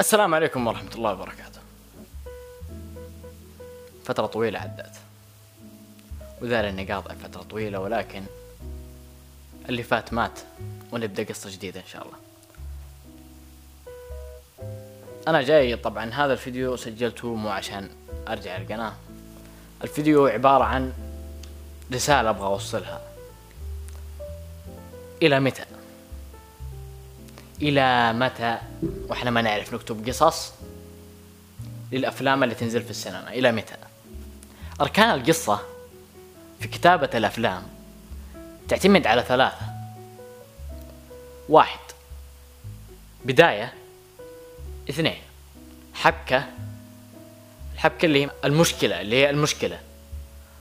السلام عليكم ورحمة الله وبركاته. فترة طويلة عدت. وذا لاني قاطع فترة طويلة ولكن اللي فات مات ونبدأ قصة جديدة إن شاء الله. أنا جاي طبعا هذا الفيديو سجلته مو عشان أرجع ألقناة. الفيديو عبارة عن رسالة أبغى أوصلها. إلى متى؟ إلى متى؟ وإحنا ما نعرف نكتب قصص للأفلام اللي تنزل في السينما. إلى متى؟ أركان القصة في كتابة الأفلام تعتمد على ثلاثة. واحد. بداية. اثنين. حبكة. الحبكة اللي هي المشكلة اللي هي المشكلة.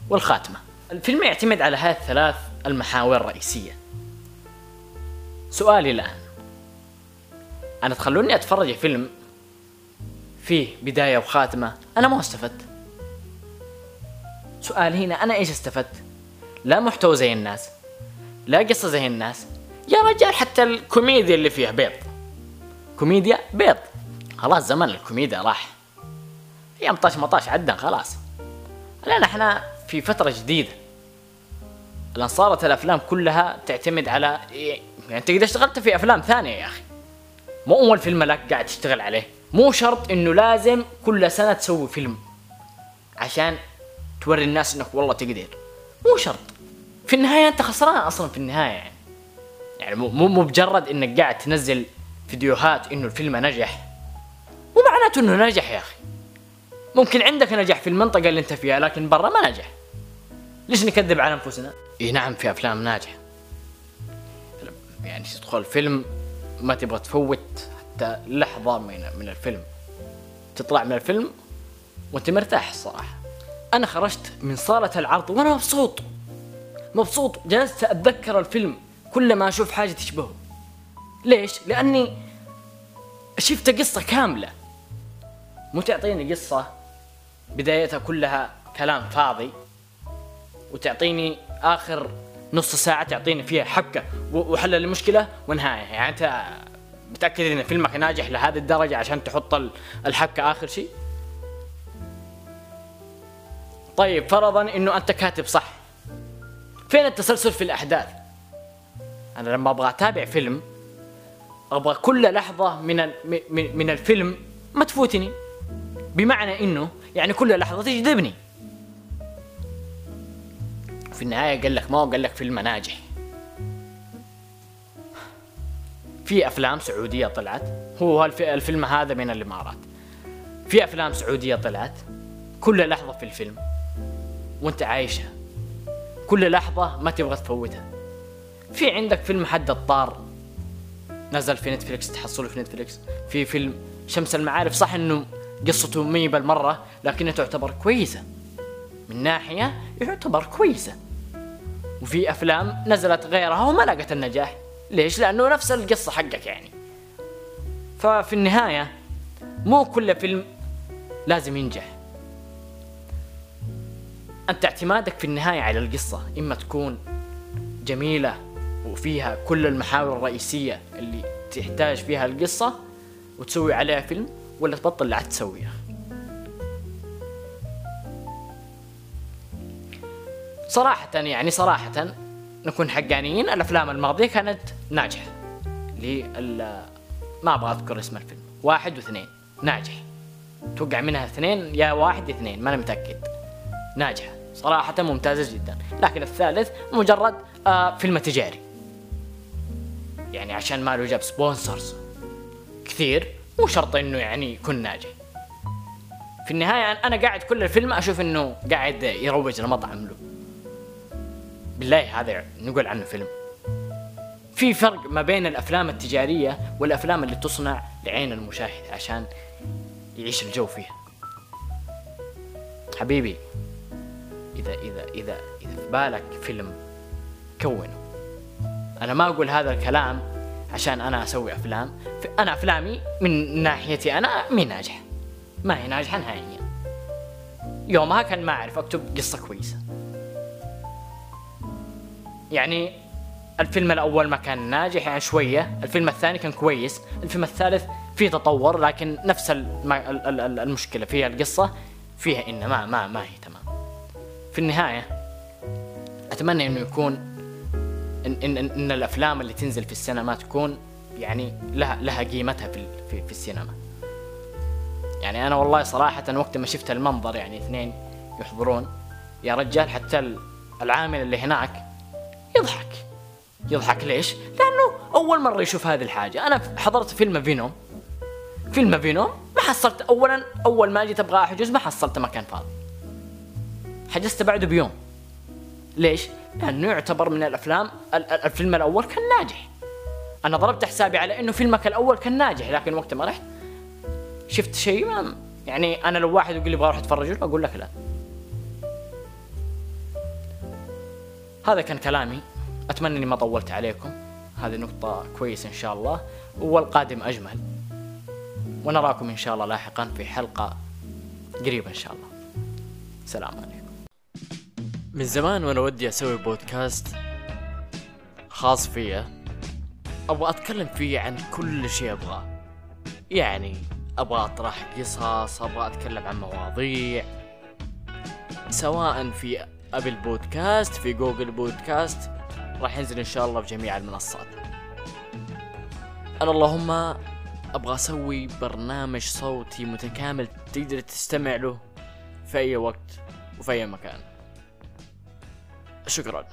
والخاتمة. الفيلم يعتمد على هذه الثلاث المحاور الرئيسية. سؤالي الآن. أنا تخلوني أتفرج فيلم فيه بداية وخاتمة. أنا ما استفدت. سؤال هنا أنا إيش استفدت؟ لا محتوى زي الناس لا قصة زي الناس. يا رجال حتى الكوميديا اللي فيها بيض. كوميديا بيض. خلاص زمن الكوميديا راح. أيام طاش مطاش عدى خلاص. الآن إحنا في فترة جديدة. الآن صارت الأفلام كلها تعتمد على يعني أنت اذا اشتغلت في أفلام ثانية يا أخي. مو أول فيلم لك قاعد تشتغل عليه. مو شرط إنه لازم كل سنة تسوي فيلم. عشان توري الناس إنك والله تقدر. مو شرط. في النهاية أنت خسران أصلا في النهاية. يعني يعني مو مو مجرد إنك قاعد تنزل فيديوهات إنه الفيلم نجح. مو معناته إنه نجح يا أخي. ممكن عندك نجح في المنطقة اللي أنت فيها لكن برا ما نجح. ليش نكذب على أنفسنا؟ إي نعم في أفلام ناجحة. يعني تدخل فيلم ما تبغى تفوت حتى لحظة من من الفيلم. تطلع من الفيلم وانت مرتاح الصراحة. أنا خرجت من صالة العرض وأنا مبسوط. مبسوط. جلست أتذكر الفيلم كل ما أشوف حاجة تشبهه. ليش؟ لأني شفت قصة كاملة. مو تعطيني قصة بدايتها كلها كلام فاضي. وتعطيني آخر نص ساعة تعطيني فيها حبكة وحل المشكلة ونهاية. يعني أنت متأكد إن فيلمك ناجح لهذه الدرجة عشان تحط الحبكة آخر شيء؟ طيب فرضا إنه أنت كاتب صح. فين التسلسل في الأحداث؟ أنا لما أبغى أتابع فيلم أبغى كل لحظة من من الفيلم ما تفوتني. بمعنى إنه يعني كل لحظة تجذبني. في النهاية قال لك ما هو؟ قال لك فيلم ناجح. في أفلام سعودية طلعت. هو الفيلم هذا من الإمارات. في أفلام سعودية طلعت. كل لحظة في الفيلم وانت عايشها. كل لحظة ما تبغى تفوتها. في عندك فيلم حد الطار. نزل في نتفليكس تحصله في نتفليكس. في فيلم شمس المعارف. صح إنه قصته مي بالمرة لكنها تعتبر كويسة. من ناحية يعتبر كويسة. وفي أفلام نزلت غيرها وما لقت النجاح. ليش؟ لأنه نفس القصة حقك يعني. ففي النهاية مو كل فيلم لازم ينجح. أنت اعتمادك في النهاية على القصة إما تكون جميلة وفيها كل المحاور الرئيسية اللي تحتاج فيها القصة وتسوي عليها فيلم ولا تبطل لا تسويها. صراحة يعني صراحة نكون حقانيين الأفلام الماضية كانت ناجحة. لل ما أبغى أذكر اسم الفيلم. واحد واثنين. ناجح. توقع منها اثنين يا واحد اثنين ما أنا متأكد. ناجحة. صراحة ممتازة جدا. لكن الثالث مجرد آه فيلم تجاري. يعني عشان ما له جاب سبونسرز كثير. مو شرط إنه يعني يكون ناجح. في النهاية أنا قاعد كل الفيلم أشوف إنه قاعد يروج لمطعم له. بالله هذا نقول عنه فيلم. في فرق ما بين الأفلام التجارية والأفلام اللي تصنع لعين المشاهد عشان يعيش الجو فيها. حبيبي إذا إذا إذا إذا في بالك فيلم كونه. أنا ما أقول هذا الكلام عشان أنا أسوي أفلام. أنا أفلامي من ناحيتي أنا مي ناجحة. ما هي ناجحة نهائيا. يومها كان ما أعرف أكتب قصة كويسة. يعني الفيلم الأول ما كان ناجح يعني شوية. الفيلم الثاني كان كويس. الفيلم الثالث في تطور لكن نفس الم- ال- ال- ال- المشكلة. في القصة فيها ان ما ما ما هي تمام. في النهاية أتمنى إنه يكون ان ان ان, إن الأفلام اللي تنزل في السينما تكون يعني لها لها قيمتها في في, في السينما. يعني أنا والله صراحة وقت ما شفت المنظر يعني اثنين يحضرون يا رجال حتى ال- العامل اللي هناك يضحك. ليش؟ لأنه أول مرة يشوف هذه الحاجة. أنا حضرت فيلم فينوم. فيلم فينوم ما حصلت. اولا أول ما جيت أبغى أحجز ما حصلت مكان فاضي. حجزت بعده بيوم. ليش؟ لأنه يعتبر من الأفلام ال- ال- الفيلم الأول كان ناجح. أنا ضربت حسابي على إنه فيلمك الأول كان ناجح لكن وقت ما رحت شفت شيء ما يعني أنا لو واحد يقول لي أبغى أروح أتفرج له أقول لك لا. هذا كان كلامي. أتمنى إني ما طولت عليكم. هذه نقطة كويسة إن شاء الله. والقادم أجمل. ونراكم إن شاء الله لاحقا في حلقة قريبة إن شاء الله. سلام عليكم. من زمان وأنا ودي أسوي بودكاست خاص فيا أبغى أتكلم فيه عن كل شيء أبغاه. يعني أبغى أطرح قصص أبغى أتكلم عن مواضيع. سواء في ابل بودكاست في جوجل بودكاست راح ينزل إن شاء الله في جميع المنصات. أنا اللهم أبغى أسوي برنامج صوتي متكامل تقدر تستمع له في أي وقت وفي أي مكان. شكرا.